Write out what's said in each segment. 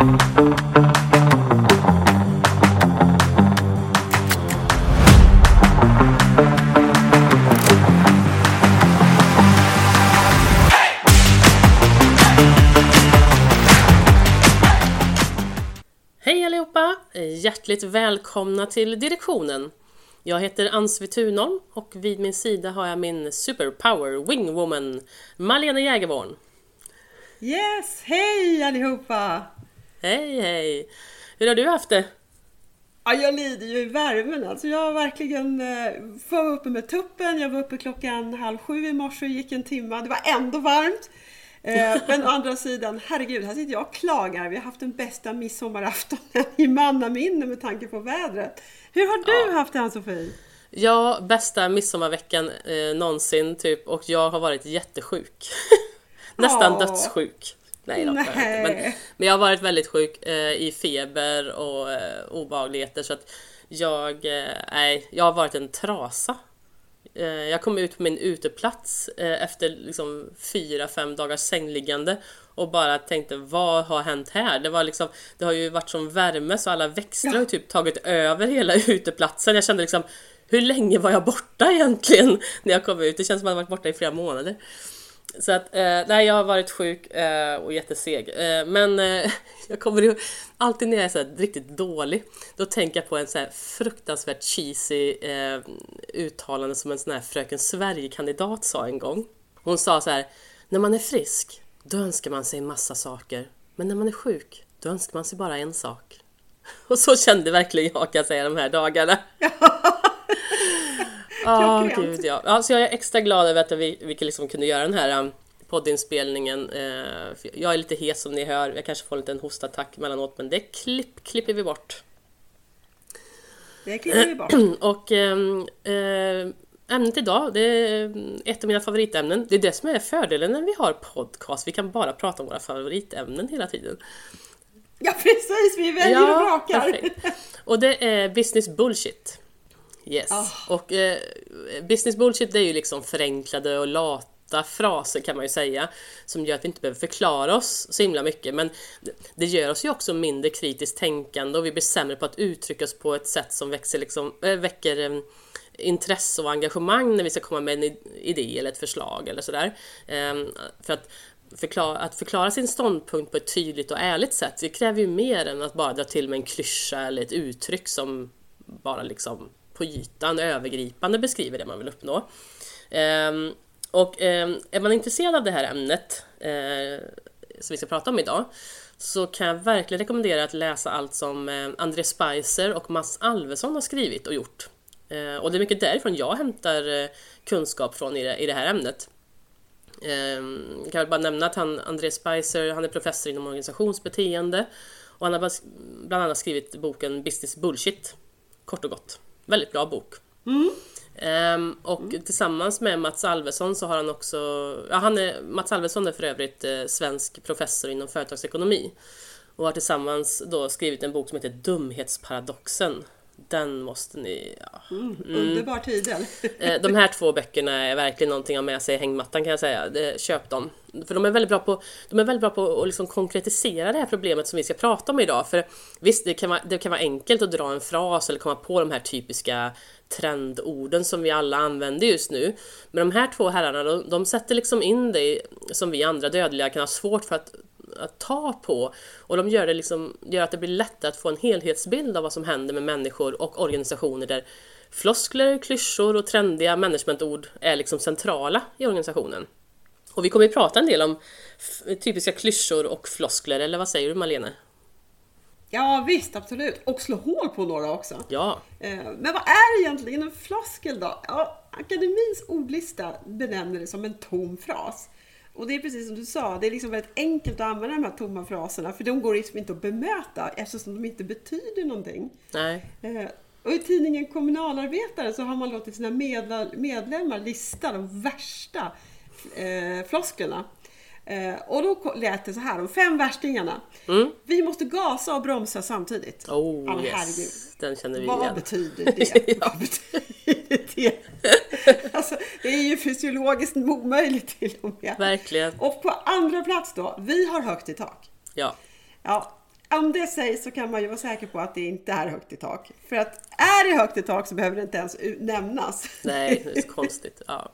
Hej allihopa! Hjärtligt välkomna till direktionen. Jag heter Ansvi Thunholm och vid min sida har jag min superpower wingwoman Malena Jägerborn. Yes, hej allihopa! Hej hej! Hur har du haft det? Ja, jag lider ju i värmen alltså. Jag har verkligen eh, var uppe med tuppen. Jag var uppe klockan halv sju i morse och gick en timme. Det var ändå varmt. Eh, men å andra sidan, herregud, här sitter jag och klagar. Vi har haft den bästa midsommaraftonen i mannaminne med tanke på vädret. Hur har du Ja. haft det Ann-Sofie? Ja, bästa midsommarveckan eh, någonsin typ och jag har varit jättesjuk. Nästan Åh. dödssjuk. Nej då, Nej. Nej. Men, men jag har varit väldigt sjuk eh, i feber och eh, obehagligheter så att jag, eh, nej, jag har varit en trasa. Eh, jag kom ut på min uteplats eh, efter liksom fyra, fem dagars sängliggande och bara tänkte vad har hänt här? Det var liksom, det har ju varit som värme så alla växter har ju typ tagit över hela uteplatsen. Jag kände liksom hur länge var jag borta egentligen när jag kom ut? Det känns som att jag varit borta i flera månader. Så att, eh, nej, jag har varit sjuk eh, och jätteseg. Eh, men eh, jag kommer ju alltid när jag är så här riktigt dålig, då tänker jag på en så här fruktansvärt cheesy eh, uttalande som en sån här Fröken Sverige-kandidat sa en gång. Hon sa så här, när man är frisk, då önskar man sig en massa saker. Men när man är sjuk, då önskar man sig bara en sak. Och så kände verkligen jag kan jag säga de här dagarna. Ja, gud ja. ja. Så jag är extra glad över att vi, vi liksom kunde göra den här um, poddinspelningen. Eh, jag är lite hes som ni hör. Jag kanske får en liten hostattack mellanåt, men det klipp, klipper vi bort. Det klipper vi bort. Och ehm, eh, ämnet idag, det är ett av mina favoritämnen. Det är det som är fördelen när vi har podcast. Vi kan bara prata om våra favoritämnen hela tiden. Ja precis, vi väljer och vrakar. perfekt. Och det är business bullshit. Yes. Ah. Och eh, business bullshit det är ju liksom förenklade och lata fraser kan man ju säga som gör att vi inte behöver förklara oss så himla mycket men det- gör oss ju också mindre kritiskt tänkande och vi blir sämre på att uttrycka oss på ett sätt som växer liksom, äh, väcker eh, intresse och engagemang när vi ska komma med en id- idé eller ett förslag eller sådär. Ehm, för att förklara, att förklara sin ståndpunkt på ett tydligt och ärligt sätt, det kräver ju mer än att bara dra till med en klyscha eller ett uttryck som bara liksom på ytan övergripande beskriver det man vill uppnå. Ehm, och ehm, är man intresserad av det här ämnet eh, som vi ska prata om idag så kan jag verkligen rekommendera att läsa allt som eh, André Spicer och Mats Alvesson har skrivit och gjort. Eh, och det är mycket därifrån jag hämtar eh, kunskap från i det, i det här ämnet. Ehm, jag kan väl bara nämna att han, André Spicer, han är professor inom organisationsbeteende och han har bland annat skrivit boken Business Bullshit. Kort och gott. Väldigt bra bok. Ehm, och tillsammans med Mats Alvesson så har han också, ja, han är, Mats Alvesson är för övrigt eh, svensk professor inom företagsekonomi och har tillsammans då skrivit en bok som heter Dumhetsparadoxen. Den måste ni, ja, Underbar titel. Eh, De här två böckerna är verkligen någonting att ha med sig i hängmattan kan jag säga. Köp dem. För de är väldigt bra på, de är väldigt bra på att liksom konkretisera det här problemet som vi ska prata om idag. För visst, det kan, vara, det kan vara enkelt att dra en fras eller komma på de här typiska trendorden som vi alla använder just nu. Men de här två herrarna, de, de sätter liksom in det som vi andra dödliga kan ha svårt för att att ta på och de gör, det liksom, gör att det blir lättare att få en helhetsbild av vad som händer med människor och organisationer där floskler, klyschor och trendiga managementord är liksom centrala i organisationen. Och vi kommer ju prata en del om typiska klyschor och floskler, eller vad säger du Malene? Ja visst, absolut. Och slå hål på några också. Ja, Eh, Men vad är egentligen en floskel då? Ja, akademins ordlista benämner det som en tom fras. Och det är precis som du sa, det är liksom väldigt enkelt att använda de här tomma fraserna för de går liksom inte att bemöta eftersom de inte betyder någonting. nej, Eh, Och i tidningen Kommunalarbetare så har man låtit sina medlemmar lista de värsta eh, flosklerna. Eh, och då lät det så här, de fem värstingarna. Vi måste gasa och bromsa samtidigt. Mm. oh Ja, yes, herregud. den känner vi Vad igen. betyder det? Vad betyder det? Alltså, det är ju fysiologiskt omöjligt till och med. Verkligen, Och på andra plats då, vi har högt i tak. ja. Ja, om det sägs så kan man ju vara säker på att det inte är högt i tak. För att är det högt i tak så behöver det inte ens nämnas. Nej, det är så konstigt. Ja.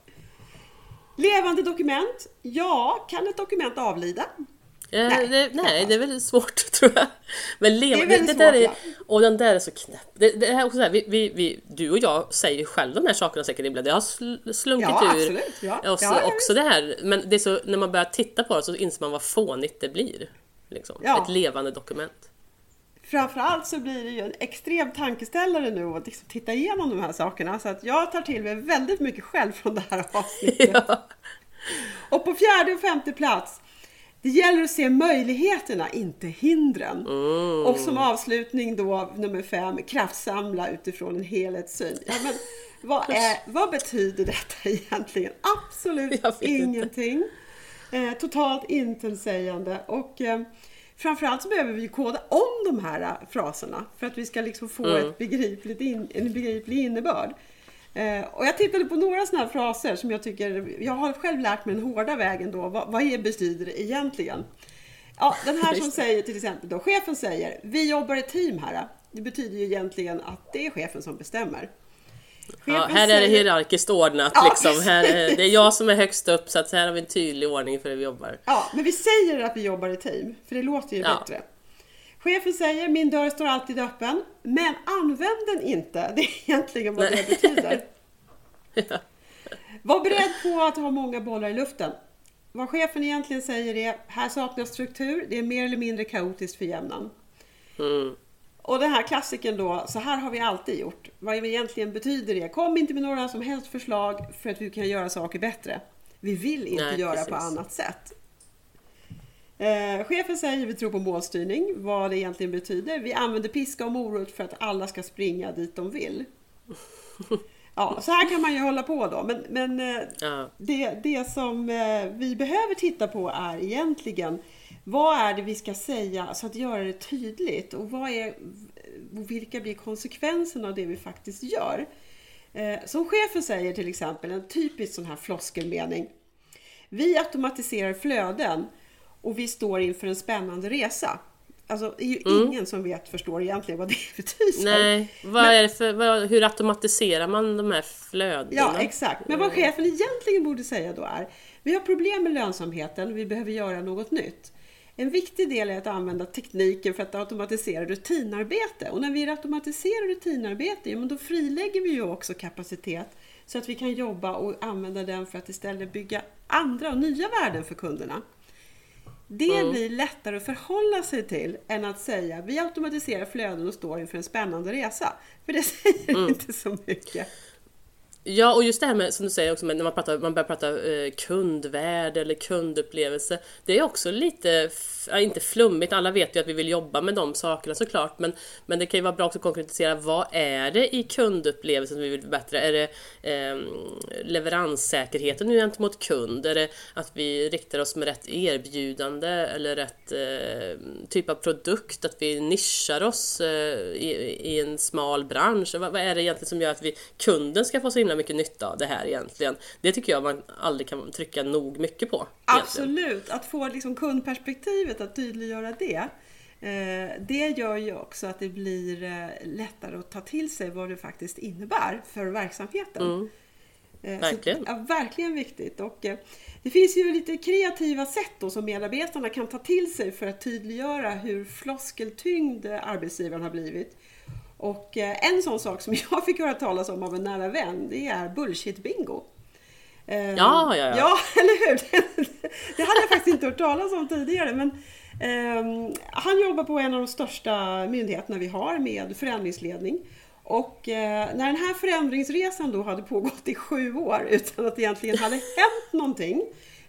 Levande dokument. Ja, kan ett dokument avlida? Eh, nej, det, nej, det är väldigt svårt tror jag. Men leva, Det är det, det där svårt, är, ja. Och den där är så knäpp. Det, det är också så här, vi, vi, vi, du och jag säger själv de här sakerna säkert ibland. Det har sl- slunkit Ja, ur. absolut, ja. Så, Ja, också det här, men det är så, när man börjar titta på det så inser man vad fånigt det blir. Liksom. Ett levande dokument. Framförallt så blir det ju en extrem tankeställare nu att liksom titta igenom de här sakerna. Så att jag tar till mig väldigt mycket själv från det här avsnittet. ja. Och på fjärde och femte plats, det gäller att se möjligheterna, inte hindren. Mm. Och som avslutning då, nummer fem, kraftsamla utifrån en helhetssyn. Ja, men, vad, är, vad betyder detta egentligen? Absolut ingenting. Eh, totalt intetsägande. Och eh, framförallt så behöver vi koda om de här eh, fraserna för att vi ska liksom få Mm. ett begripligt in, en begriplig innebörd. Eh, och jag tittade på några sådana här fraser som jag tycker, jag har själv lärt mig den hårda vägen då. Vad, vad är, betyder det egentligen? Ja, den här som säger till exempel då, chefen säger, vi jobbar i team här. Det betyder ju egentligen att det är chefen som bestämmer. Ja, här är det hierarkiskt ordnat Ja, liksom. Här är, det är jag som är högst upp så att här har vi en tydlig ordning för hur vi jobbar. Ja, men vi säger att vi jobbar i team, för det låter ju Ja. bättre. Chefen säger, min dörr står alltid öppen, men använd den inte. Det är egentligen vad det Nej. betyder. Ja. Var beredd på att ha många bollar i luften. Vad chefen egentligen säger är, här saknas struktur, det är mer eller mindre kaotiskt för jämnan. Mm. Och den här klassiken då, så här har vi alltid gjort. Vad egentligen betyder det, kom inte med några som helst förslag för att vi kan göra saker bättre. Vi vill inte Nej, göra precis. på annat sätt. Eh, chefen säger vi tror på målstyrning, vad det egentligen betyder. Vi använder piska och morot för att alla ska springa dit de vill. Ja, så här kan man ju hålla på då. Men, men eh, Ja. det, det som eh, vi behöver titta på är egentligen vad är det vi ska säga så att göra det tydligt och vad är, vilka blir konsekvenserna av det vi faktiskt gör. Eh, Som chefen säger till exempel, en typisk sån här floskelmening. Vi automatiserar flöden och vi står inför en spännande resa. Alltså det är ju ingen som vet, förstår egentligen vad det betyder. Nej, vad är det för, vad, hur automatiserar man de här flödena? Ja, exakt. Men vad chefen egentligen borde säga då är, vi har problem med lönsamheten, vi behöver göra något nytt. En viktig del är att använda tekniken för att automatisera rutinarbete. Och när vi automatiserar rutinarbete, ja, men då frilägger vi ju också kapacitet så att vi kan jobba och använda den för att istället bygga andra och nya värden för kunderna. Det blir lättare att förhålla sig till än att säga vi automatiserar flöden och står inför en spännande resa. För det säger inte så mycket. Ja, och just det här med som du säger också, med när man, pratar, man börjar prata eh, kundvärde eller kundupplevelse. Det är också lite, f- inte flummigt, alla vet ju att vi vill jobba med de sakerna såklart, men, men det kan ju vara bra också att konkretisera vad är det i kundupplevelsen som vi vill förbättra? Är det eh, leveranssäkerheten nu gentemot kund? Är det att vi riktar oss med rätt erbjudande eller rätt eh, typ av produkt? Att vi nischar oss eh, i, i en smal bransch? Vad, vad är det egentligen som gör att vi, kunden ska få så himla mycket nytta av det här egentligen? Det tycker jag man aldrig kan trycka nog mycket på. egentligen. Absolut, att få liksom kundperspektivet, att tydliggöra det. eh, Det gör ju också att det blir eh, lättare att ta till sig vad det faktiskt innebär för verksamheten. Mm. Eh, Verkligen. Så, ja, verkligen viktigt. Och, eh, det finns ju lite kreativa sätt då som medarbetarna kan ta till sig för att tydliggöra hur floskeltyngd arbetsgivaren har blivit. Och eh, en sån sak som jag fick höra talas om av en nära vän, det är bullshit-bingo. Eh, Ja, ja, ja. Ja, eller hur? Det hade jag faktiskt inte hört talas om tidigare. Men, ehm, han jobbar på en av de största myndigheterna vi har med förändringsledning. Och eh, när den här förändringsresan då hade pågått i sju år utan att det egentligen hade hänt någonting,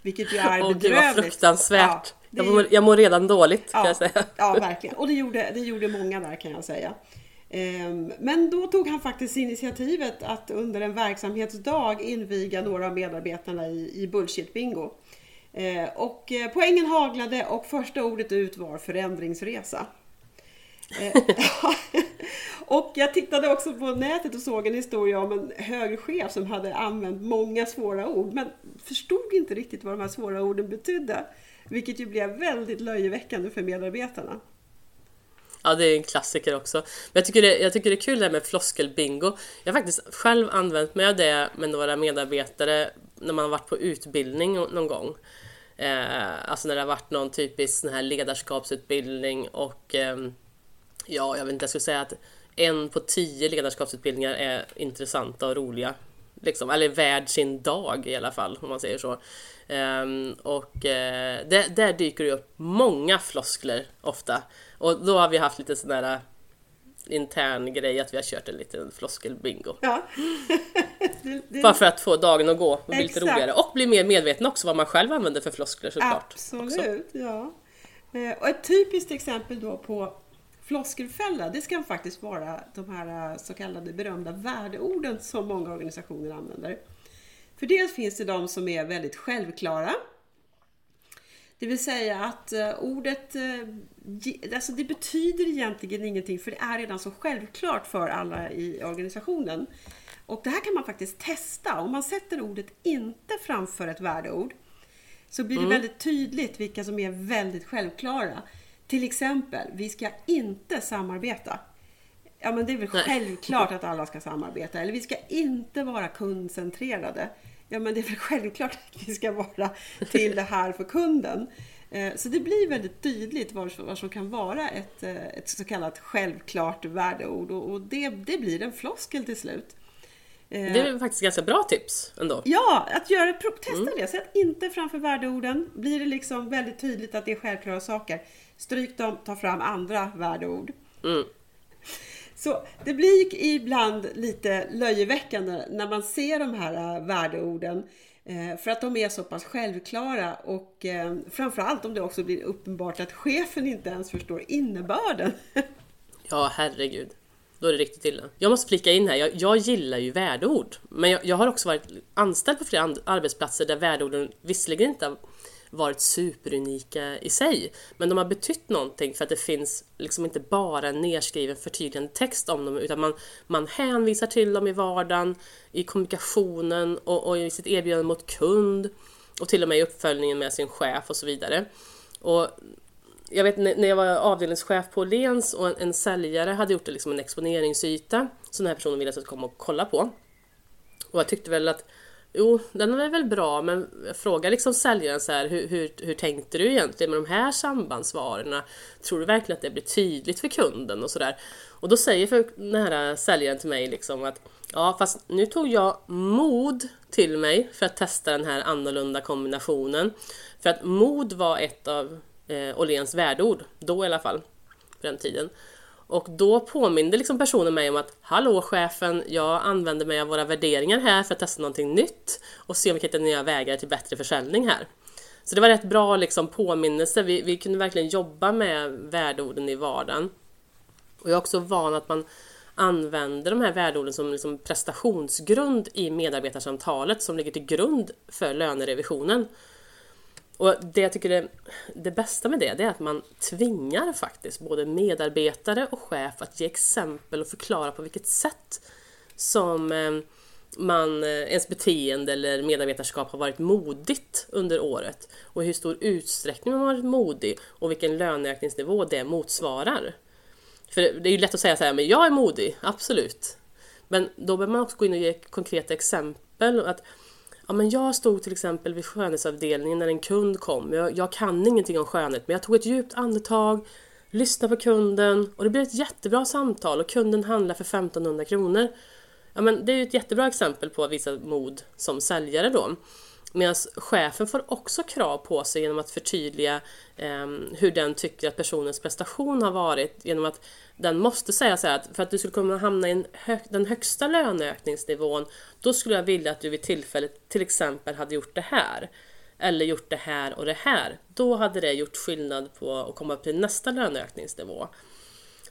vilket ju är Åh gud vad bedrövligt. fruktansvärt! Ja, det jag, mår, jag mår redan dåligt kan Ja, jag säga. ja, verkligen. Och det gjorde, det gjorde många där kan jag säga. Ehm, men då tog han faktiskt initiativet att under en verksamhetsdag inviga några av medarbetarna i, i bullshit-bingo. Ehm, och eh, poängen haglade och första ordet ut var förändringsresa. Ehm, och jag tittade också på nätet och såg en historia om en hög chef som hade använt många svåra ord men förstod inte riktigt vad de här svåra orden betydde. Vilket ju blev väldigt löjeväckande för medarbetarna. Ja, det är en klassiker också. Men jag tycker det, jag tycker det är kul det här med floskelbingo. Jag har faktiskt själv använt mig av det med några medarbetare när man har varit på utbildning någon gång. Eh, alltså när det har varit någon typisk sån här ledarskapsutbildning och eh, ja, jag vet inte, jag skulle säga att en på tio ledarskapsutbildningar är intressanta och roliga. Liksom, eller värd sin dag i alla fall, om man säger så. Um, och uh, där, där, dyker det upp många floskler ofta. Och då har vi haft lite sån där intern grej att vi har kört en liten floskelbingo. Ja. det, det... Bara för att få dagen att gå och bli lite roligare. Och bli mer medveten också vad man själv använder för floskler såklart. Absolut, också. ja. Eh, och ett typiskt exempel då på floskelfälla, det ska faktiskt vara de här så kallade berömda värdeorden som många organisationer använder. För dels finns det de som är väldigt självklara. Det vill säga att uh, ordet, uh, alltså det betyder egentligen ingenting för det är redan så självklart för alla i organisationen. Och det här kan man faktiskt testa. Om man sätter ordet inte framför ett värdeord så blir det mm. väldigt tydligt vilka som är väldigt självklara. Till exempel, vi ska inte samarbeta. Ja men det är väl Nej. självklart att alla ska samarbeta. Eller vi ska inte vara kundcentrerade. Ja men det är väl självklart att vi ska vara till det här för kunden. Eh, så det blir väldigt tydligt vad som kan vara ett, eh, ett så kallat självklart värdeord och det, det blir en floskel till slut. Eh, det är faktiskt ganska bra tips ändå. Ja, att göra, testa mm. det. Sätt inte framför värdeorden. Blir det liksom väldigt tydligt att det är självklara saker, stryk dem, ta fram andra värdeord. Mm. Så det blir ibland lite löjeväckande när man ser de här äh, värdeorden eh, för att de är så pass självklara och eh, framförallt om det också blir uppenbart att chefen inte ens förstår innebörden. Ja, herregud. Då är det riktigt illa. Jag måste flika in här, jag, jag gillar ju värdeord. Men jag, jag, har också varit anställd på flera arbetsplatser där värdeorden visserligen inte varit superunika i sig. Men de har betytt någonting för att det finns liksom inte bara en nedskriven förtydligande text om dem utan man, man hänvisar till dem i vardagen, i kommunikationen och, och i sitt erbjudande mot kund och till och med i uppföljningen med sin chef och så vidare. Och jag vet när jag var avdelningschef på Lens och en, en säljare hade gjort liksom en exponeringsyta som den här personen ville att jag skulle komma och kolla på. Och jag tyckte väl att Jo, den är väl bra, men fråga liksom säljaren så här, hur, hur, hur tänkte du egentligen med de här sambandsvarorna? Tror du verkligen att det blir tydligt för kunden och sådär? Och då säger för den här säljaren till mig liksom att ja, fast nu tog jag mod till mig för att testa den här annorlunda kombinationen. För att mod var ett av eh, Åhléns värdeord, då i alla fall, på den tiden. Och då påminde liksom personen mig om att Hallå chefen, jag använder mig av våra värderingar här för att testa någonting nytt och se om vi kan hitta nya vägar till bättre försäljning här. Så det var rätt bra liksom påminnelse, vi, vi kunde verkligen jobba med värdeorden i vardagen. Och jag är också van att man använder de här värdeorden som liksom prestationsgrund i medarbetarsamtalet som ligger till grund för lönerevisionen. Och det jag tycker är det bästa med det, det är att man tvingar faktiskt både medarbetare och chef att ge exempel och förklara på vilket sätt som eh, man, eh, ens beteende eller medarbetarskap har varit modigt under året och i hur stor utsträckning man har varit modig och vilken löneökningsnivå det motsvarar. För det är ju lätt att säga så här, men jag är modig, absolut. Men då behöver man också gå in och ge konkreta exempel. Att Ja, men jag stod till exempel vid skönhetsavdelningen när en kund kom. Jag, jag kan ingenting om skönhet men jag tog ett djupt andetag, lyssnade på kunden och det blev ett jättebra samtal och kunden handlar för 1500 kronor. Ja, men det är ju ett jättebra exempel på att visa mod som säljare då. Medan chefen får också krav på sig genom att förtydliga eh, hur den tycker att personens prestation har varit genom att den måste säga så här att för att du skulle kunna hamna i hö den högsta löneökningsnivån då skulle jag vilja att du vid tillfället till exempel hade gjort det här eller gjort det här och det här. Då hade det gjort skillnad på att komma upp till nästa löneökningsnivå.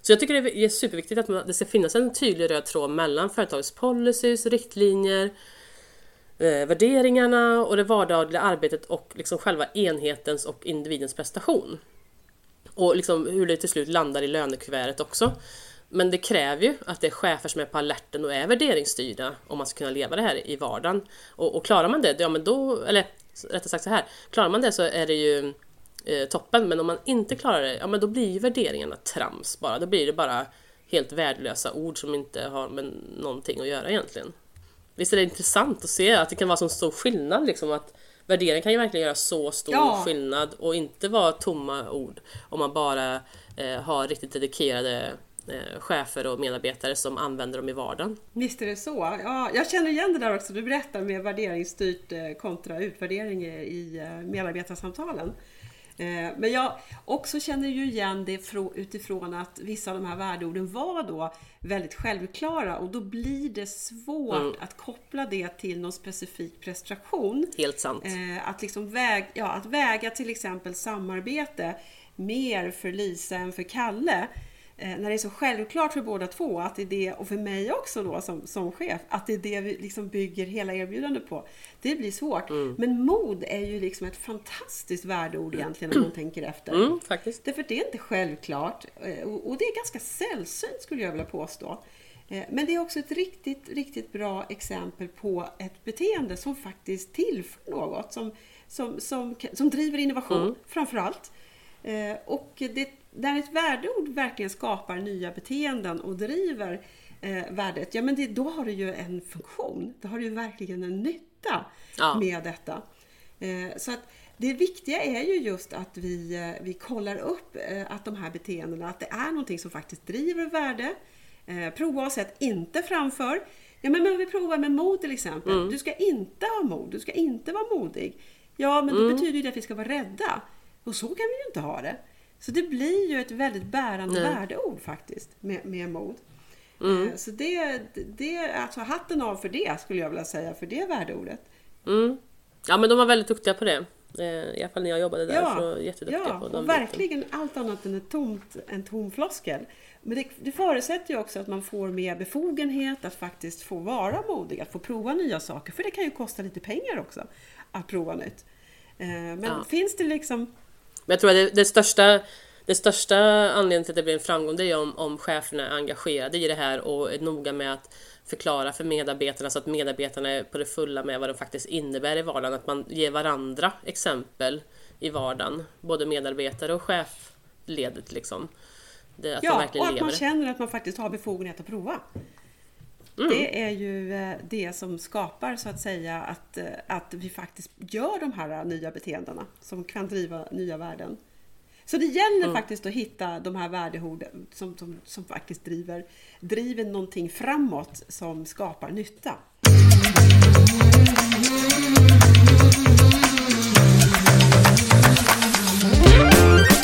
Så jag tycker det är superviktigt att det ska finnas en tydlig röd tråd mellan företagets policies, riktlinjer, Eh, värderingarna och det vardagliga arbetet och liksom själva enhetens och individens prestation. Och liksom hur det till slut landar i lönekuvertet också. Men det kräver ju att det är chefer som är på alerten och är värderingsstyrda om man ska kunna leva det här i vardagen. Och, och klarar man det, ja men då, eller rättare sagt så här, klarar man det så är det ju eh, toppen. Men om man inte klarar det, ja men då blir ju värderingarna trams bara. Då blir det bara helt värdelösa ord som inte har med någonting att göra egentligen. Visst är det intressant att se att det kan vara så stor skillnad liksom att värdering kan ju verkligen göra så stor Ja. skillnad och inte vara tomma ord om man bara eh, har riktigt dedikerade eh, chefer och medarbetare som använder dem i vardagen. Visst är det så. Ja, jag känner igen det där också du berättar med värderingsstyrt eh, kontra utvärdering i- eh, medarbetarsamtalen. Eh, Men jag också känner ju igen det utifrån att vissa av de här värdeorden var då väldigt självklara och då blir det svårt att koppla det till någon specifik prestation. Helt sant. Eh, att, liksom väg, ja, att väga till exempel samarbete mer för Lisa än för Kalle. Eh, när det är så självklart för båda två att det är det, och för mig också då som, som chef, att det är det vi liksom bygger hela erbjudandet på. Det blir svårt. Men mod är ju liksom ett fantastiskt värdeord egentligen om man tänker efter. Mm, faktiskt. Därför det är inte självklart eh, och och det är ganska sällsynt skulle jag vilja påstå. Eh, Men det är också ett riktigt, riktigt bra exempel på ett beteende som faktiskt tillför något, som, som, som, som driver innovation framför allt. Och det, där ett värdeord verkligen skapar nya beteenden och driver eh, värdet, ja men det, då har det ju en funktion. Då har det ju verkligen en nytta Ja. med detta. Eh, Så att det viktiga är ju just att vi, eh, vi kollar upp eh, att de här beteendena, att det är någonting som faktiskt driver värde. Eh, Prova och sätt inte framför. Ja, men om vi provar med mod till exempel. Du ska inte ha mod, du ska inte vara modig. Ja, men det betyder ju det att vi ska vara rädda. Och så kan vi ju inte ha det. Så det blir ju ett väldigt bärande Nej. värdeord faktiskt med, med mod. Mm. Eh, Så det, det, alltså hatten av för det skulle jag vilja säga, för det värdeordet. Mm. Ja men de var väldigt duktiga på det. Eh, I alla fall när jag jobbade där. Ja, så jätteduktiga ja på och de biten. verkligen allt annat än ett tomt, en tom floskel. Men det, det förutsätter ju också att man får mer befogenhet att faktiskt få vara modig, att få prova nya saker. För det kan ju kosta lite pengar också att prova nytt. Eh, Men Ja. finns det liksom... Men jag tror att det, det största det största anledningen till att det blir en framgång det är om, om cheferna är engagerade i det här och är noga med att förklara för medarbetarna så att medarbetarna är på det fulla med vad det faktiskt innebär i vardagen. Att man ger varandra exempel i vardagen. Både medarbetare och chefledet liksom. Det, att man Ja, och att man känner att man faktiskt har befogenhet att prova. Mm. Det är ju eh, det som skapar så att säga att, eh, att vi faktiskt gör de här nya beteendena som kan driva nya värden. Så det gäller Mm. faktiskt att hitta de här värdeorden som, som, som faktiskt driver, driver någonting framåt som skapar nytta. Och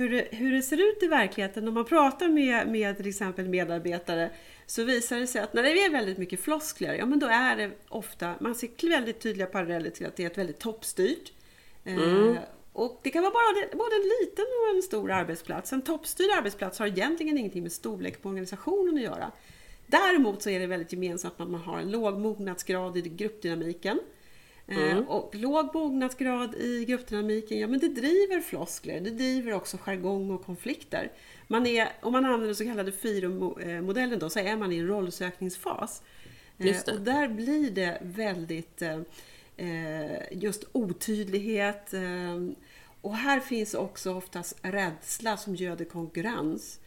hur det, hur det ser ut i verkligheten, om man pratar med, med till exempel medarbetare, så visar det sig att när det är väldigt mycket floskler, ja men då är det ofta, man ser väldigt tydliga paralleller till att det är ett väldigt toppstyrt. Eh, och det kan vara bara, både en liten och en stor arbetsplats. En toppstyrd arbetsplats har egentligen ingenting med storlek på organisationen att göra. Däremot så är det väldigt gemensamt att man har en låg mognadsgrad i gruppdynamiken. Eh, Och låg mognadsgrad i gruppdynamiken, ja men det driver floskler, det driver också jargong och konflikter. Man är, om man använder så kallade FIRO-modellen då, så är man i en rollsökningsfas. Eh. Och där blir det väldigt eh, just otydlighet. Och här finns också oftast rädsla som göder konkurrens.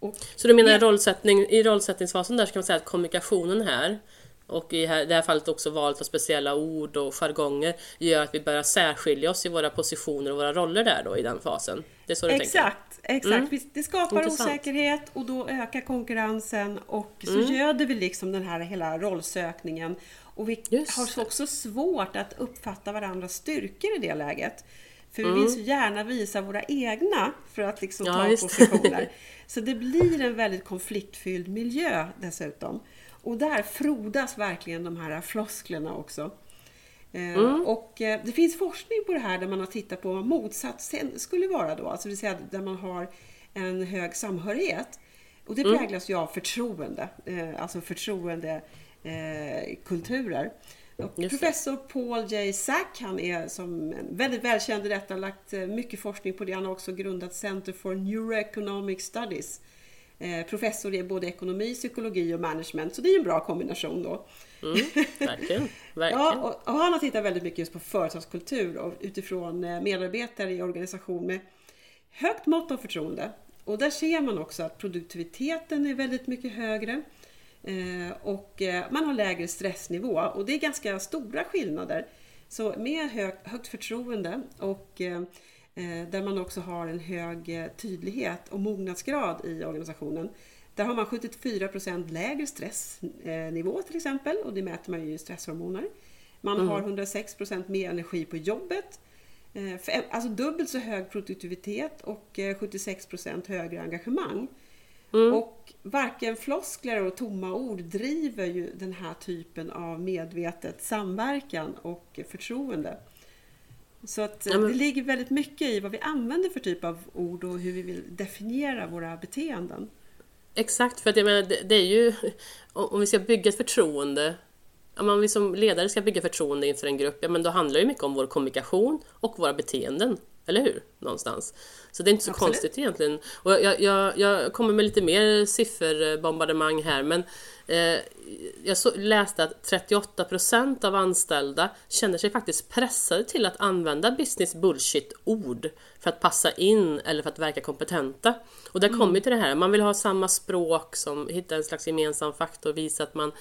Och Så du menar rollsättning, i rollsättningsfasen där ska man säga att kommunikationen här och i det här fallet också valet av speciella ord och jargonger gör att vi börjar särskilja oss i våra positioner och våra roller där då i den fasen. Det är så du tänker? Exakt, exakt. Visst, Det skapar Intressant. osäkerhet och då ökar konkurrensen och så Mm. göder vi liksom den här hela rollsökningen. Och vi Just har också svårt att uppfatta varandras styrkor i det läget. För vi Mm. vill så gärna visa våra egna för att liksom Ja, ta positioner. Så det blir en väldigt konfliktfylld miljö dessutom. Och där frodas verkligen de här flosklerna också. Eh, Mm. Och eh, det finns forskning på det här där man har tittat på vad motsatsen skulle vara då, alltså det vill säga där man har en hög samhörighet. Och det Mm. präglas ju av förtroende, eh, alltså förtroende eh, kulturer. professor Paul J. Sack, han är som väldigt välkänd i detta, har lagt mycket forskning på det. Han har också grundat Center for Neuroeconomic Studies. Eh, professor i både ekonomi, psykologi och management, så det är en bra kombination då. Mm, verkligen, verkligen. ja, och, och han har tittat väldigt mycket just på företagskultur och utifrån eh, medarbetare i organisation med högt mått av förtroende. Och där ser man också att produktiviteten är väldigt mycket högre. Eh, och man har lägre stressnivå och det är ganska stora skillnader. Så med hög, högt förtroende och där man också har en hög tydlighet och mognadsgrad i organisationen. Där har man 74% lägre stressnivå till exempel och det mäter man ju i stresshormoner. Man mm. har 106% mer energi på jobbet. Alltså dubbelt så hög produktivitet och 76% högre engagemang. Mm. Och varken floskler och tomma ord driver ju den här typen av medvetet samverkan och förtroende. Så att ja, men... det ligger väldigt mycket i vad vi använder för typ av ord och hur vi vill definiera våra beteenden. Exakt, för att jag menar, det, det är ju om vi ska bygga ett förtroende om vi som ledare ska bygga förtroende inför en grupp, ja men då handlar det mycket om vår kommunikation och våra beteenden. Eller hur? Någonstans. Så det är inte så Absolut. konstigt egentligen. Och jag, jag, jag kommer med lite mer sifferbombardemang här men eh, jag så, läste att 38% av anställda känner sig faktiskt pressade till att använda business bullshit-ord för att passa in eller för att verka kompetenta. Och där mm. kommer till det här, man vill ha samma språk som hitta en slags gemensam faktor, visa att man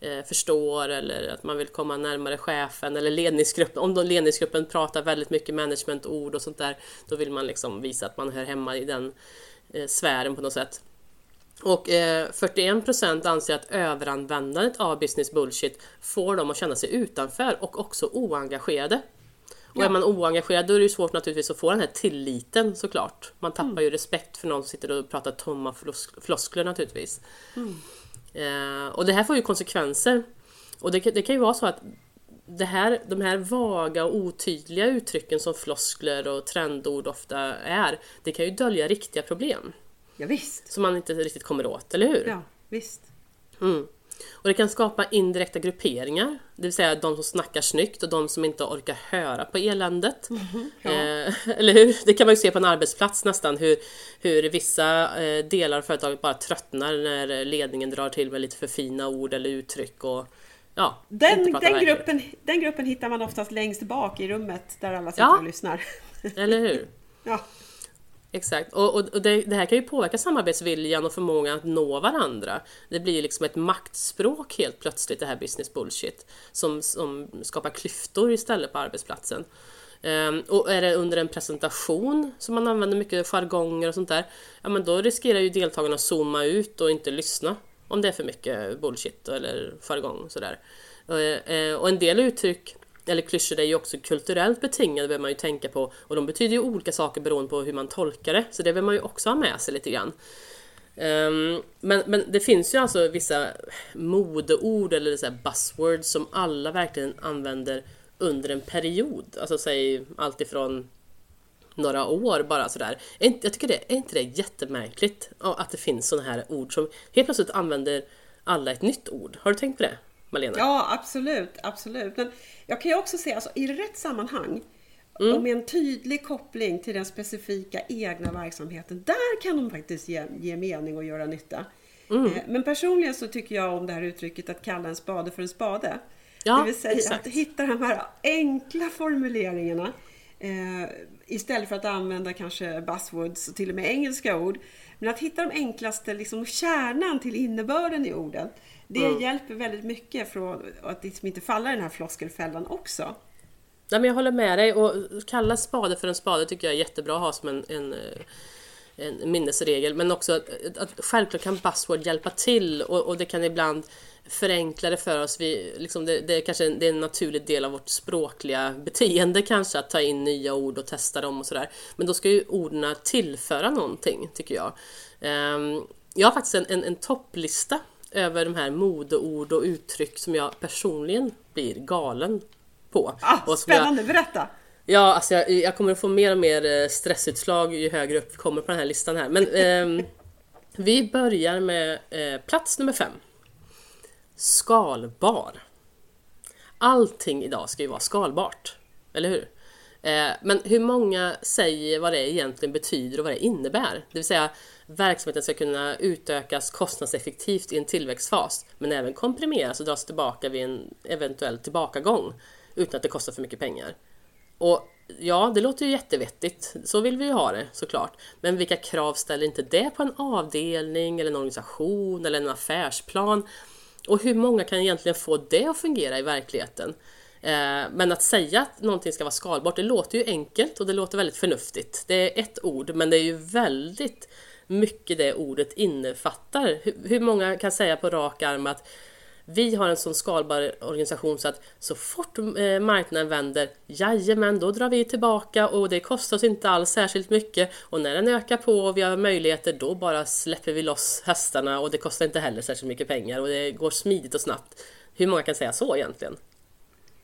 eh, förstår eller att man vill komma närmare chefen eller ledningsgruppen. Om då ledningsgruppen pratar väldigt mycket managementord och sånt där, då vill man liksom visa att man hör hemma i den eh, sfären på något sätt. Och eh, 41% anser att överanvändandet av business bullshit får dem att känna sig utanför och också oengagerade. Och ja. är man oengagerad då är det svårt naturligtvis att få den här tilliten såklart. Man tappar mm. ju respekt för någon som sitter och pratar tomma floskler naturligtvis. Mm. Eh, och det här får ju konsekvenser. Och det, det kan ju vara så att det här, de här vaga och otydliga uttrycken som floskler och trendord ofta är, det kan ju dölja riktiga problem. Ja, visst. Som man inte riktigt kommer åt, eller hur? Ja, visst. Mm. Och det kan skapa indirekta grupperingar, det vill säga de som snackar snyggt och de som inte orkar höra på eländet. Mm ja. eh, eller hur? Det kan man ju se på en arbetsplats nästan, hur, hur vissa eh, delar av företaget bara tröttnar när ledningen drar till med lite för fina ord eller uttryck. Och, ja, den, den, gruppen, den gruppen hittar man oftast längst bak i rummet där alla sitter ja. och lyssnar. Eller hur? ja. Exakt, och, och, och det, det, här kan ju påverka samarbetsviljan och förmågan att nå varandra. Det blir ju liksom ett maktspråk helt plötsligt, det här business bullshit, som, som skapar klyftor istället på arbetsplatsen. Um, och är det under en presentation som man använder mycket jargonger och sånt där, ja men då riskerar ju deltagarna att zooma ut och inte lyssna om det är för mycket bullshit eller jargong och sådär. Uh, och en del uttryck eller klyschor är ju också kulturellt betingade behöver man ju tänka på och de betyder ju olika saker beroende på hur man tolkar det så det behöver man ju också ha med sig lite grann. Um, men, men det finns ju alltså vissa modeord eller så buzzwords som alla verkligen använder under en period, alltså säg alltifrån några år bara sådär. Jag tycker det, är inte det jättemärkligt att det finns sådana här ord som helt plötsligt använder alla ett nytt ord? Har du tänkt på det? Malena? Ja, absolut, absolut. Men jag kan ju också se, alltså, i rätt sammanhang mm. och med en tydlig koppling till den specifika egna verksamheten, där kan de faktiskt ge, ge mening och göra nytta. Mm. Eh, men personligen så tycker jag om det här uttrycket att kalla en spade för en spade. Ja, det vill säga exakt. att hitta de här enkla formuleringarna eh, istället för att använda kanske buzzwords och till och med engelska ord. Men att hitta de enklaste, liksom kärnan till innebörden i orden. Det mm. hjälper väldigt mycket för att liksom inte falla i den här floskelfällan också. Nej, men jag håller med dig och kalla spade för en spade tycker jag är jättebra att ha som en, en, en minnesregel. Men också att, att självklart kan buzzword hjälpa till och, och det kan ibland förenkla det för oss. Vi, liksom det, det, är kanske det är en naturlig del av vårt språkliga beteende kanske att ta in nya ord och testa dem och sådär. Men då ska ju orden tillföra någonting tycker jag. Um, jag har faktiskt en, en, en topplista över de här modeord och uttryck som jag personligen blir galen på. Ah, spännande, jag, berätta! Ja, alltså jag, jag, kommer att få mer och mer eh, stressutslag ju högre upp vi kommer på den här listan här. Men eh, vi börjar med eh, plats nummer fem. Skalbar. allting idag ska ju vara skalbart. Eller hur? Eh, men hur många säger vad det egentligen betyder och vad det innebär? Det vill säga verksamheten ska kunna utökas kostnadseffektivt i en tillväxtfas men även komprimeras och dras tillbaka vid en eventuell tillbakagång utan att det kostar för mycket pengar. Och ja, det låter ju jättevettigt. Så vill vi ju ha det såklart. Men vilka krav ställer inte det på en avdelning eller en organisation eller en affärsplan? Och hur många kan egentligen få det att fungera i verkligheten? Eh, men att säga att någonting ska vara skalbart, det låter ju enkelt och det låter väldigt förnuftigt. Det är ett ord, men det är ju väldigt mycket det ordet innefattar. Hur många kan säga på rak arm att vi har en sån skalbar organisation så att så fort eh, marknaden vänder, jajamän, då drar vi tillbaka och det kostar oss inte alls särskilt mycket. Och när den ökar på och vi har möjligheter, då bara släpper vi loss hästarna och det kostar inte heller särskilt mycket pengar och det går smidigt och snabbt. Hur många kan säga så egentligen?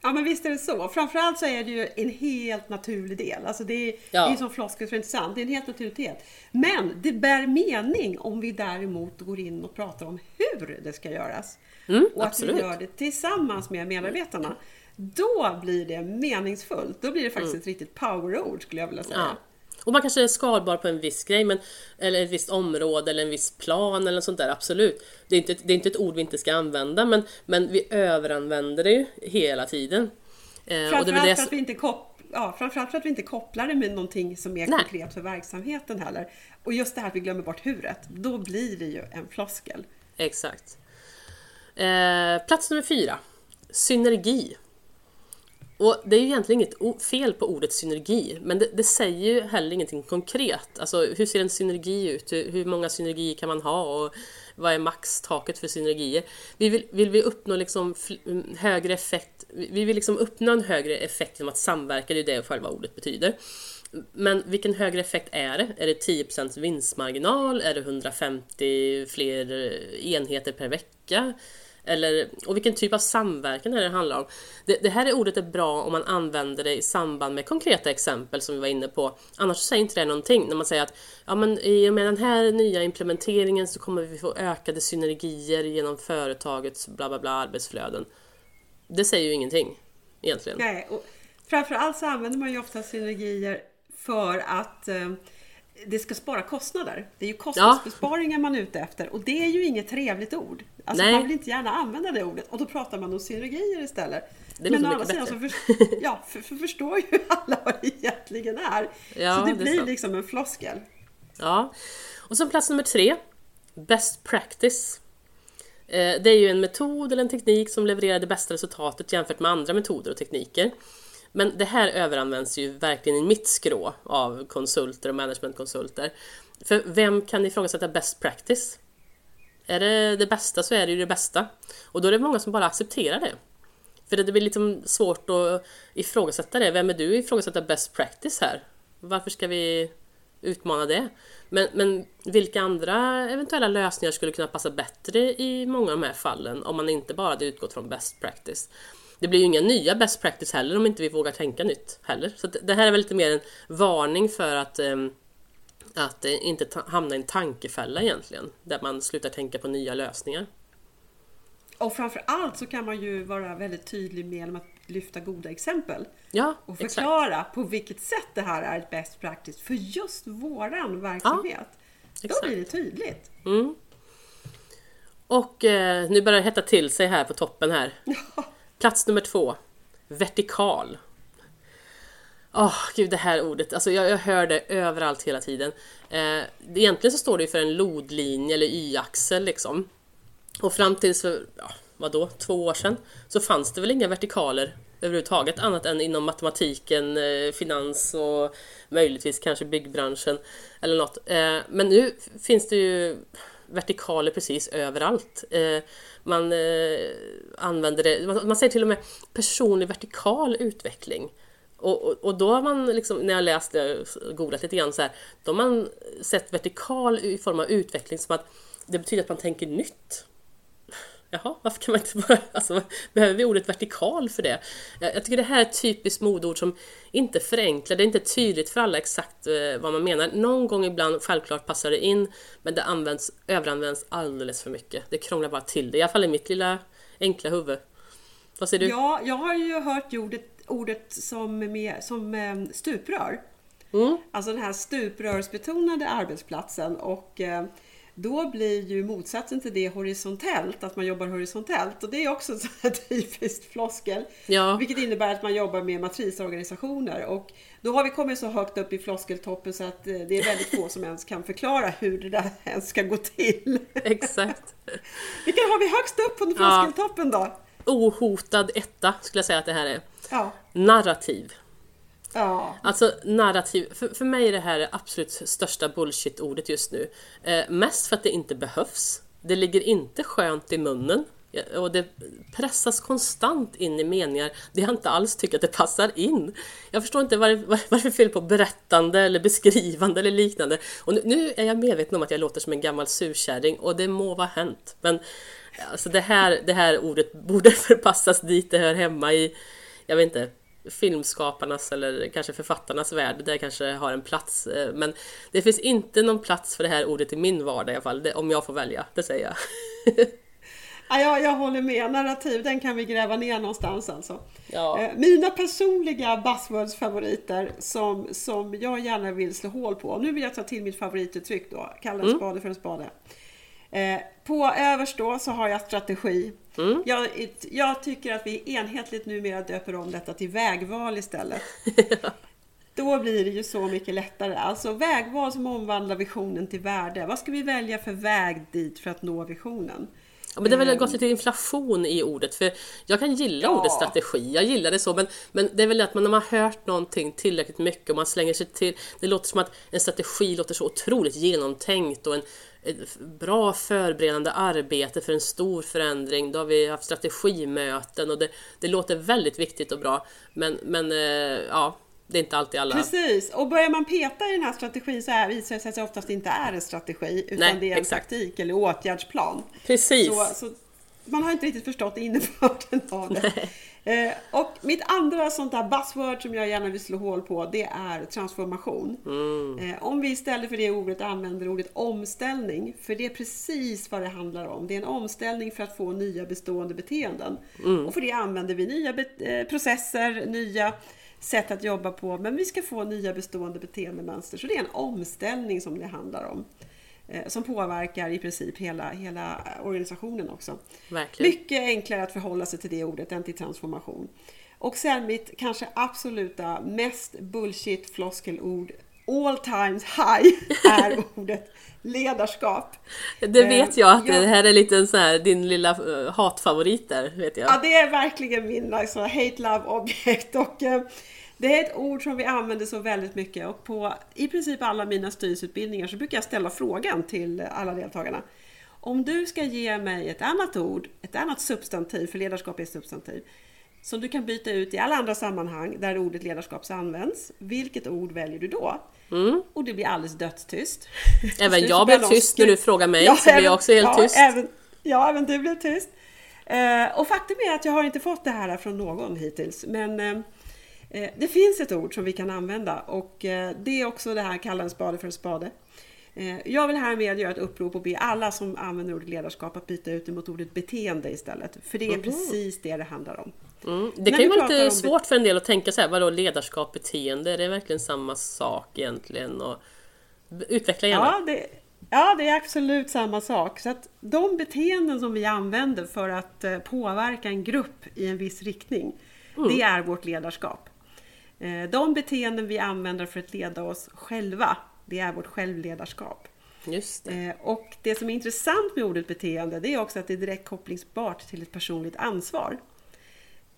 Ja men visst är det så. Framförallt så är det ju en helt naturlig del. Alltså det är, ja. det är som floskel för intressant. Det är en helt naturlig del. Men det bär mening om vi däremot går in och pratar om hur det ska göras. Mm, och absolut. att vi gör det tillsammans med medarbetarna. Då blir det meningsfullt. Då blir det faktiskt mm. ett riktigt powerord skulle jag vilja säga. Ja. Och man kanske är skalbar på en viss grej, men, eller ett visst område eller en viss plan eller sånt där, absolut. Det är, inte, det är inte ett ord vi inte ska använda, men, men vi överanvänder det ju hela tiden. Eh, framförallt, det... för att vi inte kop ja, framförallt för att vi inte kopplar det med någonting som är Nej. konkret för verksamheten heller. Och just det här att vi glömmer bort huret, då blir det ju en floskel. Exakt. Eh, plats nummer fyra. Synergi. Och det är ju egentligen inget fel på ordet synergi, men det, det, säger ju heller ingenting konkret. Alltså hur ser en synergi ut? Hur, hur många synergier kan man ha? Och vad är maxtaket för synergier? Vi vill, vill vi uppnå liksom mm, högre effekt? Vi vill liksom uppnå en högre effekt genom att samverka, det är det själva ordet betyder. Men vilken högre effekt är det? Är det 10% vinstmarginal? Är det 150 fler eh, enheter per vecka? Eller, och vilken typ av samverkan är det handlar om. Det, det, här är ordet är bra om man använder det i samband med konkreta exempel som vi var inne på. Annars säger inte det någonting. När man säger att ja, men i och med den här nya implementeringen så kommer vi få ökade synergier genom företagets bla bla bla arbetsflöden. Det säger ju ingenting egentligen. Nej, och framförallt så använder man ju ofta synergier för att eh, det ska spara kostnader. Det är ju kostnadsbesparingar ja. man är ute efter och det är ju inget trevligt ord. Alltså Nej. man vill inte gärna använda det ordet och då pratar man om synergier istället. Det Men å andra sidan så för, ja, för, för förstår ju alla vad det egentligen är. Ja, så det, det blir liksom en floskel. Ja, och så plats nummer tre. Best practice. Eh, det är ju en metod eller en teknik som levererar det bästa resultatet jämfört med andra metoder och tekniker. Men det här överanvänds ju verkligen i mitt skrå av konsulter och managementkonsulter. För vem kan ifrågasätta best practice? Är det det bästa så är det ju det bästa. Och då är det många som bara accepterar det. För det blir liksom svårt att ifrågasätta det. Vem är du att ifrågasätta best practice här? Varför ska vi utmana det? Men, men vilka andra eventuella lösningar skulle kunna passa bättre i många av de här fallen om man inte bara hade utgått från best practice? Det blir ju inga nya best practice heller om inte vi vågar tänka nytt heller. Så det här är väl lite mer en varning för att, ehm, att eh, inte hamna i en tankefälla egentligen, där man slutar tänka på nya lösningar. Och framför allt så kan man ju vara väldigt tydlig med att lyfta goda exempel. Ja, och förklara exakt. på vilket sätt det här är ett best practice för just våran verksamhet. Ja, Då blir det tydligt. Mm. Och eh, nu börjar det hetta till sig här på toppen här. Plats nummer två. Vertikal. Åh, oh, gud det här ordet, alltså jag, jag hör det överallt hela tiden. Eh, egentligen så står det ju för en lodlinje eller y-axel liksom. Och fram till för, ja, vadå, två år sedan så fanns det väl inga vertikaler överhuvudtaget annat än inom matematiken, eh, finans och möjligtvis kanske byggbranschen eller något. Eh, men nu finns det ju vertikaler precis överallt. Eh, man eh, använder det, man, säger till och med personlig vertikal utveckling. Och, och, och, då har man, liksom, när jag läste och googlat lite grann så här, då har man sett vertikal i form av utveckling som att det betyder att man tänker nytt jaha, varför kan man inte bara, alltså, behöver vi ordet vertikal för det? Jag, tycker det här är ett typiskt modord som inte förenklar, det är inte tydligt för alla exakt eh, vad man menar. Någon gång ibland, självklart passar det in, men det används, överanvänds alldeles för mycket. Det krånglar bara till det, i alla fall i mitt lilla enkla huvud. Vad säger du? Ja, jag har ju hört ordet, ordet som, med, som eh, stuprör. Mm. Alltså den här stuprörsbetonade arbetsplatsen och eh, då blir ju motsatsen till det horisontellt, att man jobbar horisontellt. Och det är också en typiskt floskel. Ja. Vilket innebär att man jobbar med matrisorganisationer. Och då har vi kommit så högt upp i floskeltoppen så att eh, det är väldigt få som ens kan förklara hur det där ens ska gå till. Exakt. Vilka har vi högst upp på floskeltoppen då? Ohotad etta skulle jag säga att det här är. Ja. Narrativ. Ja. Alltså narrativ, för, för mig är det här det absolut största bullshit-ordet just nu. Eh, mest för att det inte behövs. Det ligger inte skönt i munnen. Eh, och det pressas konstant in i meningar där jag inte alls tycker att det passar in. Jag förstår inte vad, vad det är fel på berättande eller beskrivande eller liknande. Och nu, nu är jag medveten om att jag låter som en gammal surkärring och det må vara hänt. Men alltså det, här, det här ordet borde förpassas dit det hör hemma i, jag vet inte, filmskaparnas eller kanske författarnas värld, där kanske har en plats. eh, Men det finns inte någon plats för det här ordet i min vardag i alla fall, det, om jag får välja, det säger jag. Ja, jag, jag håller med. Narrativ, den kan vi gräva ner någonstans alltså. Ja. Eh, Mina personliga buzzwords-favoriter som, som jag gärna vill slå hål på. Nu vill jag ta till mitt favorituttryck då, kalla en spade för en spade. Eh, på överst då så har jag strategi. Jag, jag tycker att vi enhetligt numera döper om detta till vägval istället. Då blir det ju så mycket lättare. Alltså vägval som omvandlar visionen till värde. Vad ska vi välja för väg dit för att nå visionen? Ja, men det har väl gått lite inflation i ordet, för jag kan gilla Ja. ordet strategi, jag gillar det så, men, men det är väl att man, när man har hört någonting tillräckligt mycket och man slänger sig till, det låter som att en strategi låter så otroligt genomtänkt och en, ett bra förberedande arbete för en stor förändring. Då har vi haft strategimöten och det, det låter väldigt viktigt och bra, men, men eh, ja, det är inte alltid alla... Precis, och börjar man peta i den här strategin så här visar det sig att det oftast inte är en strategi utan Nej, det är en exakt. taktik eller åtgärdsplan. Precis! Så, så man har inte riktigt förstått innebörden av det. Eh, och mitt andra sånt där buzzword som jag gärna vill slå hål på det är transformation. Mm. Eh, om vi istället för det ordet använder ordet omställning, för det är precis vad det handlar om. Det är en omställning för att få nya bestående beteenden. Mm. Och för det använder vi nya eh, processer, nya sätt att jobba på, men vi ska få nya bestående beteendemönster. Så det är en omställning som det handlar om. Eh, som påverkar i princip hela, hela organisationen också. Verkligen. Mycket enklare att förhålla sig till det ordet än till transformation. Och sen mitt kanske absoluta mest bullshit floskelord all times high är ordet ledarskap. Det vet jag att Eh, det här är lite sån här, din lilla eh, hatfavorit där, vet jag. Ja, det är verkligen min alltså, hate-love objekt. Och, eh, det är ett ord som vi använder så väldigt mycket och på i princip alla mina styrelseutbildningar så brukar jag ställa frågan till alla deltagarna. Om du ska ge mig ett annat ord, ett annat substantiv, för ledarskap är substantiv, som du kan byta ut i alla andra sammanhang där ordet ledarskap används. Vilket ord väljer du då? Och det blir alldeles dödstyst. Mm. Även jag blev tyst när du frågar mig, så blev jag också helt ja, tyst. Även, ja, även du blev tyst. Eh, och faktum är att jag har inte fått det här från någon hittills. Men eh, det finns ett ord som vi kan använda och eh, det är också det här kalla en spade för en spade. Eh, jag vill härmed göra ett upprop och be alla som använder ordet ledarskap att byta ut det mot ordet beteende istället. För det är precis det det handlar om. Mm. Det kan ju vara lite svårt för en del att tänka så här, vadå ledarskap, beteende, är det verkligen samma sak egentligen? Och utveckla gärna. Ja det, ja, det är absolut samma sak. Så att de beteenden som vi använder för att eh, påverka en grupp i en viss riktning, det är vårt ledarskap. Eh, De beteenden vi använder för att leda oss själva, det är vårt självledarskap. Just det. Eh, Och det som är intressant med ordet beteende, det är också att det är direkt kopplingsbart till ett personligt ansvar.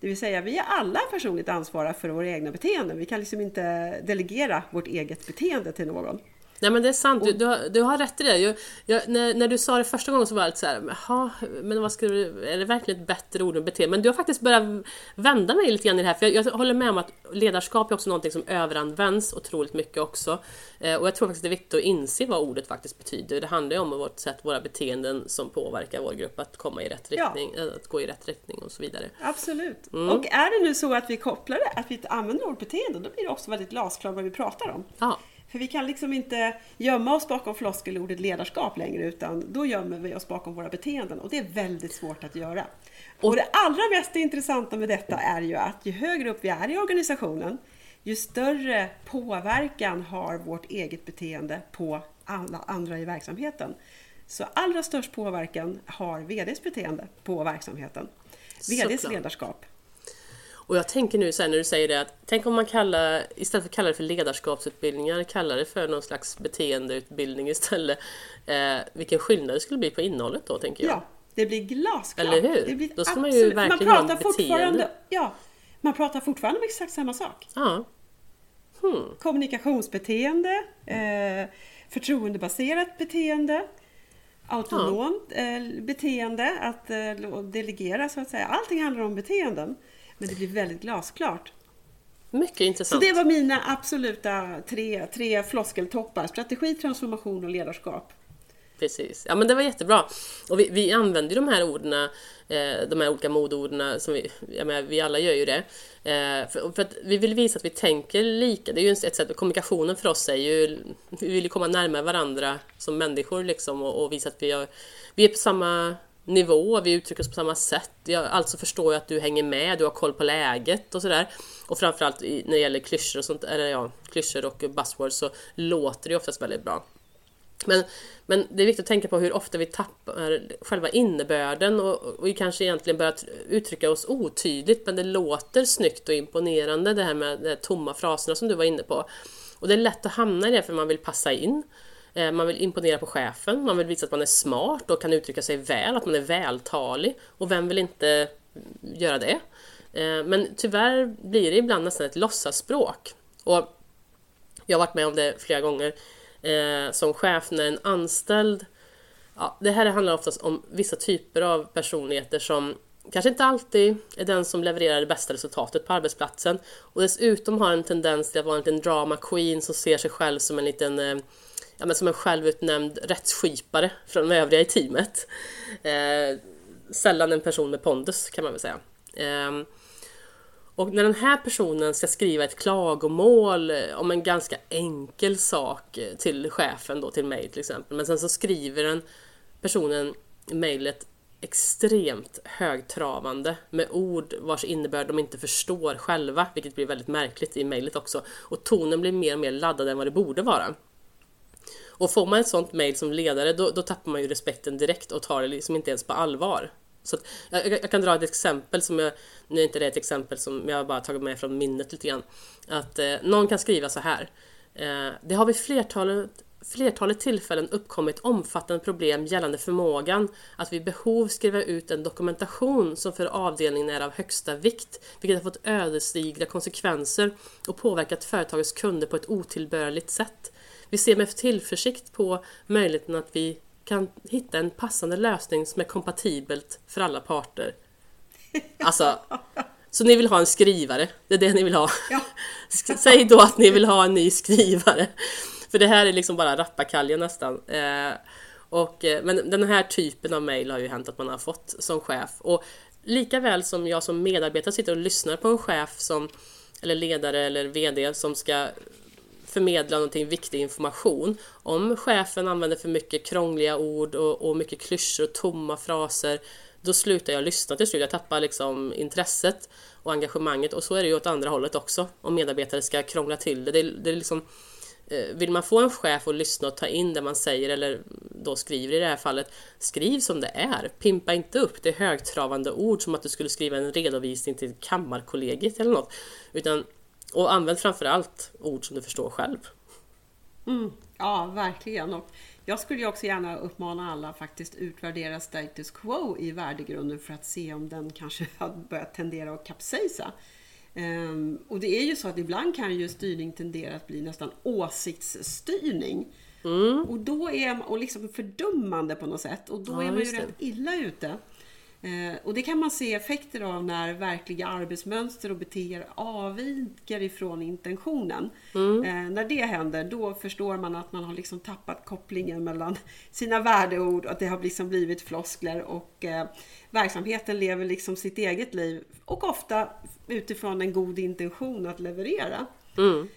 Det vill säga, vi är alla personligt ansvariga för våra egna beteenden. Vi kan liksom inte delegera vårt eget beteende till någon. Nej men det är sant, du, du, har, du har rätt i det. Jag, jag, när, när du sa det första gången så var jag lite så här, jaha, men vad ska du, är det verkligen ett bättre ord än beteende? Men du har faktiskt börjat vända mig lite grann i det här, för jag, jag håller med om att ledarskap är också någonting som överanvänds otroligt mycket också. Eh, och jag tror faktiskt det är viktigt att inse vad ordet faktiskt betyder. Det handlar ju om vårt sätt, våra beteenden som påverkar vår grupp att komma i rätt Ja. riktning, eh, att gå i rätt riktning och så vidare. Absolut. Mm. Och är det nu så att vi kopplar det, att vi använder ordet beteende, då blir det också väldigt glasklart vad vi pratar om. Ja, För vi kan liksom inte gömma oss bakom floskelordet ledarskap längre utan då gömmer vi oss bakom våra beteenden och det är väldigt svårt att göra. Och det allra mest intressanta med detta är ju att ju högre upp vi är i organisationen ju större påverkan har vårt eget beteende på alla andra i verksamheten. Så allra störst påverkan har VDs beteende på verksamheten. VDs Såklart. ledarskap. Och jag tänker nu sen när du säger det att tänk om man kallar, istället för att kalla det för ledarskapsutbildningar, kallar det för någon slags beteendeutbildning istället. Eh, vilken skillnad det skulle bli på innehållet då tänker jag. Ja, det blir glasklart. Eller hur? Det blir Då ska man ju verkligen ha pratar fortfarande, ja, man pratar fortfarande om exakt samma sak. Ja. Hmm. Kommunikationsbeteende, eh, förtroendebaserat beteende, autonomt eh, beteende, att eh, delegera så att säga. Allting handlar om beteenden. Men det blir väldigt glasklart. Mycket Så intressant. det var mina absoluta tre, tre floskeltoppar. Strategi, transformation och ledarskap. Precis. Ja men det var jättebra. Och vi, vi använder ju de här orden, eh, de här olika modorden, som vi, jag menar, vi alla gör ju det. Eh, för, för att vi vill visa att vi tänker lika. Det är ju ett sätt, kommunikationen för oss är ju, vi vill ju komma närmare varandra som människor liksom och, och visa att vi, har, vi är på samma nivå, vi uttrycker oss på samma sätt. Jag, alltså förstår jag att du hänger med, du har koll på läget och sådär. Och framförallt i, när det gäller klyschor och sånt, eller ja, klyschor och buzzwords så låter det oftast väldigt bra. Men, men det är viktigt att tänka på hur ofta vi tappar själva innebörden och, och vi kanske egentligen börjar uttrycka oss otydligt men det låter snyggt och imponerande det här med de här tomma fraserna som du var inne på. Och det är lätt att hamna i det för man vill passa in. Eh, man vill imponera på chefen, man vill visa att man är smart och kan uttrycka sig väl, att man är vältalig. Och vem vill inte göra det? Eh, men tyvärr blir det ibland nästan ett låtsasspråk. Och jag har varit med om det flera gånger eh, som chef när en anställd Ja, det här handlar oftast om vissa typer av personligheter som kanske inte alltid är den som levererar det bästa resultatet på arbetsplatsen och dessutom har en tendens till att vara en liten drama queen som ser sig själv som en liten eh, ja, men som en självutnämnd rättsskipare från de övriga i teamet. Eh, sällan en person med pondus kan man väl säga. Eh, och när den här personen ska skriva ett klagomål om en ganska enkel sak till chefen då, till mig till exempel, men sen så skriver den personen i mejlet extremt högtravande med ord vars innebörd de inte förstår själva, vilket blir väldigt märkligt i mejlet också. Och tonen blir mer och mer laddad än vad det borde vara. Och får man ett sånt mail som ledare då, då tappar man ju respekten direkt och tar det liksom inte ens på allvar. Så att, jag, jag jag kan dra ett exempel som jag, nu är inte det ett exempel som jag bara tagit med från minnet lite grann. Att eh, någon kan skriva så här. Eh, det har vid flertalet, flertalet tillfällen uppkommit omfattande problem gällande förmågan att vid behov skriva ut en dokumentation som för avdelningen är av högsta vikt, vilket har fått ödesdigra konsekvenser och påverkat företagets kunder på ett otillbörligt sätt. Vi ser med tillförsikt på möjligheten att vi kan hitta en passande lösning som är kompatibelt för alla parter. Alltså, så ni vill ha en skrivare? Det är det ni vill ha? Ja. Säg då att ni vill ha en ny skrivare. För det här är liksom bara rappakalja nästan. Eh, och, eh, men den här typen av mail har ju hänt att man har fått som chef. Och lika väl som jag som medarbetare sitter och lyssnar på en chef som eller ledare eller VD som ska förmedla någonting viktig information. Om chefen använder för mycket krångliga ord och, och mycket klyschor och tomma fraser då slutar jag lyssna till slut. Jag tappar liksom intresset och engagemanget och så är det ju åt andra hållet också. Om medarbetare ska krångla till det. det, det är liksom, eh, vill man få en chef att lyssna och ta in det man säger eller då skriver i det här fallet, skriv som det är. Pimpa inte upp det högtravande ord som att du skulle skriva en redovisning till Kammarkollegiet eller något. Utan, och använd framförallt ord som du förstår själv. Mm, ja, verkligen. Och jag skulle också gärna uppmana alla faktiskt utvärdera status quo i värdegrunden för att se om den kanske har börjat tendera att kapsejsa. Ehm, och det är ju så att ibland kan ju styrning tendera att bli nästan åsiktsstyrning. Och då är man, och liksom fördummande på något sätt och då Ja, är man ju just det. rätt illa ute. Eh, och det kan man se effekter av när verkliga arbetsmönster och beteenden avviker ifrån intentionen. Eh, när det händer då förstår man att man har liksom tappat kopplingen mellan sina värdeord och att det har liksom blivit floskler och eh, verksamheten lever liksom sitt eget liv och ofta utifrån en god intention att leverera. Mm.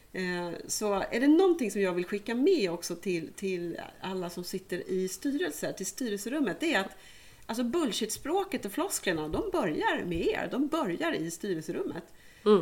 Så är det någonting som jag vill skicka med också till, till alla som sitter i styrelser, till styrelserummet, det är att alltså bullshit-språket och flosklerna, de börjar med er. De börjar i styrelserummet.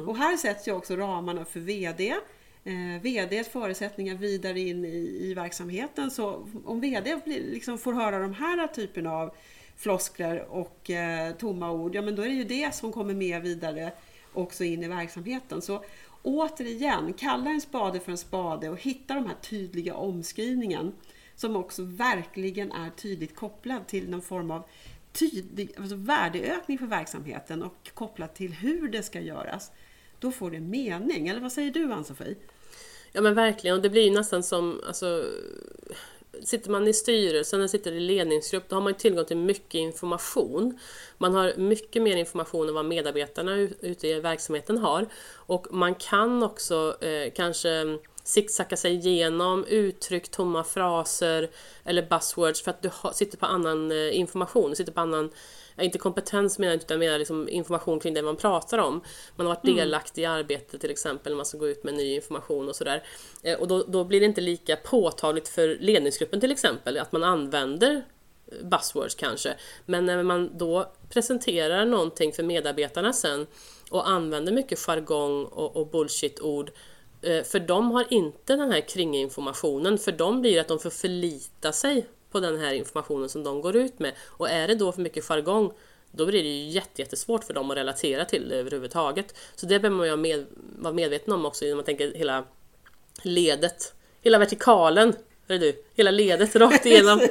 Och här sätts ju också ramarna för VD. Eh, VDs förutsättningar vidare in i, i verksamheten. Så om VD liksom får höra de här typerna av floskler och eh, tomma ord, ja men då är det ju det som kommer med vidare också in i verksamheten. Så återigen, kalla en spade för en spade och hitta de här tydliga omskrivningen som också verkligen är tydligt kopplad till någon form av tydlig alltså värdeökning för verksamheten och kopplat till hur det ska göras. Då får det mening. Eller vad säger du Ann-Sofie? Ja men verkligen, och det blir ju nästan som, alltså, sitter man i styrelsen eller sitter i ledningsgrupp, då har man ju tillgång till mycket information. Man har mycket mer information än vad medarbetarna ute i verksamheten har. Och man kan också eh, kanske zigzacka sig igenom uttryck, tomma fraser eller buzzwords för att du sitter på annan eh, information, du sitter på annan ja, inte kompetens menar jag utan mer liksom information kring det man pratar om. Man har varit delaktig i arbetet till exempel när man ska gå ut med ny information och sådär. Eh, och då, då blir det inte lika påtagligt för ledningsgruppen till exempel att man använder buzzwords kanske. Men när man då presenterar någonting för medarbetarna sen och använder mycket jargong och, och bullshit-ord eh, för de har inte den här kringinformationen, för de blir att de får förlita sig på den här informationen som de går ut med. Och är det då för mycket jargong, då blir det ju jätte, jättesvårt för dem att relatera till det överhuvudtaget. Så det behöver man ju med, vara medveten om också när man tänker hela ledet, hela vertikalen, hör du, hela ledet rakt igenom.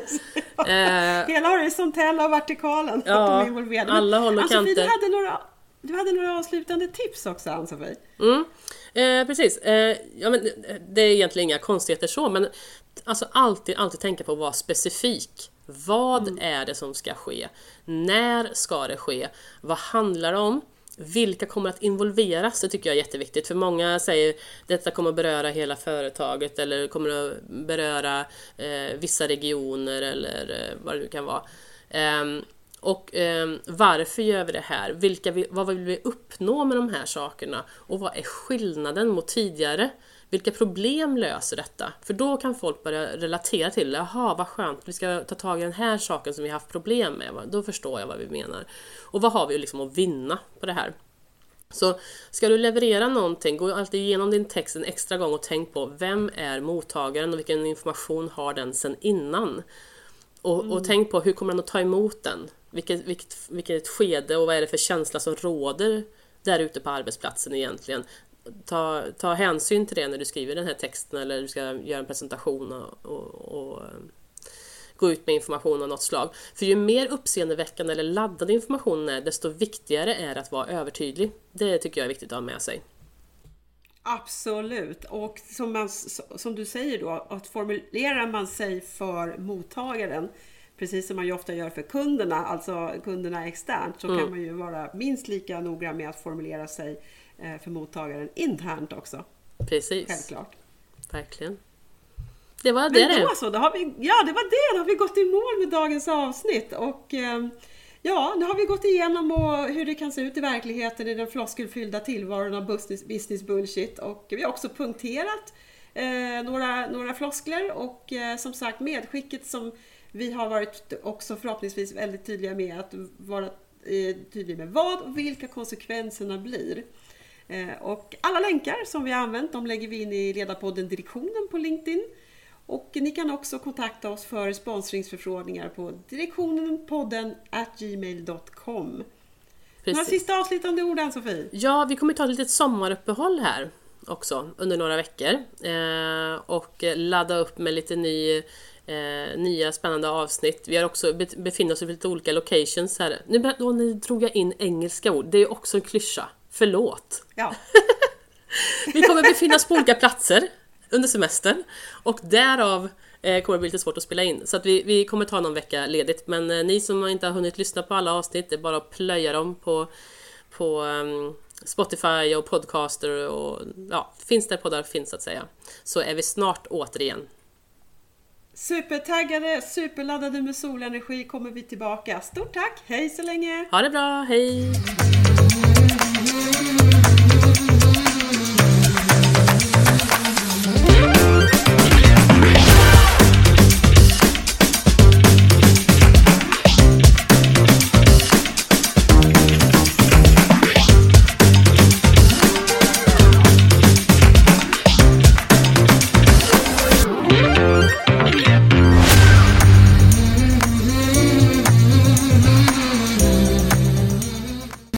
Eh, Hela horisontella och vertikalen. Ja, alla håll och Ann-Sofie, kanter. Du hade, några, du hade några avslutande tips också Ann-Sofie. Mm. Eh, precis. Eh, ja, men det är egentligen inga konstigheter så, men alltså alltid, alltid tänka på att vara specifik. Vad är det som ska ske? När ska det ske? Vad handlar det om? Vilka kommer att involveras? Det tycker jag är jätteviktigt. För många säger detta kommer att beröra hela företaget eller kommer att beröra eh, vissa regioner eller eh, vad det nu kan vara. Och ehm, varför gör vi det här? Vilka vi, vad vill vi uppnå med de här sakerna? Och vad är skillnaden mot tidigare? Vilka problem löser detta? För då kan folk börja relatera till det. Jaha, vad skönt, vi ska ta tag i den här saken som vi haft problem med. Då förstår jag vad vi menar. Och vad har vi liksom att vinna på det här? Så ska du leverera någonting, gå alltid igenom din text en extra gång och tänk på vem är mottagaren och vilken information har den sen innan? Och, och tänk på hur kommer den att ta emot den? Vilket, vilket, vilket skede och vad är det för känsla som råder där ute på arbetsplatsen egentligen? Ta, ta hänsyn till det när du skriver den här texten eller du ska göra en presentation och, och, och gå ut med information av något slag. För ju mer uppseendeväckande eller laddad informationen är, desto viktigare är det att vara övertydlig. Det tycker jag är viktigt att ha med sig. Absolut. Och som, man, som du säger då, att formulerar man sig för mottagaren, precis som man ju ofta gör för kunderna, alltså kunderna externt, så kan man ju vara minst lika noga med att formulera sig eh, för mottagaren internt också. Precis, Självklart. verkligen. Det var det Men det. då så, då har vi, ja det var det, då har vi gått i mål med dagens avsnitt. Och eh, ja, nu har vi gått igenom hur det kan se ut i verkligheten i den floskelfyllda tillvaron av business, business bullshit. Och vi har också punkterat eh, några, några floskler och eh, som sagt medskicket som vi har varit också förhoppningsvis väldigt tydliga med att vara eh, tydlig med vad och vilka konsekvenserna blir. Eh, Och alla länkar som vi har använt de lägger vi in i ledarpodden Direktionen på LinkedIn. Och ni kan också kontakta oss för sponsringsförfrågningar på direktionenpodden at gmail.com. Några sista avslutande ord Ann-Sofie? Ja, vi kommer ta ett litet sommaruppehåll här också under några veckor eh, och ladda upp med lite ny, eh, nya spännande avsnitt. Vi har också be- befinner oss i lite olika locations här. Nu, då, nu drog jag in engelska ord, det är också en klyscha. Förlåt. Ja, Vi kommer befinna oss på olika platser under semestern och därav eh, kommer det bli lite svårt att spela in. Så att vi, vi kommer ta någon vecka ledigt. Men eh, ni som inte har hunnit lyssna på alla avsnitt, det är bara att plöja dem på, på ehm, Spotify och Podcaster och ja, finns där poddar finns så att säga. Så är vi snart återigen. Supertaggade, superladdade med solenergi kommer vi tillbaka. Stort tack! Hej så länge! Ha det bra! Hej!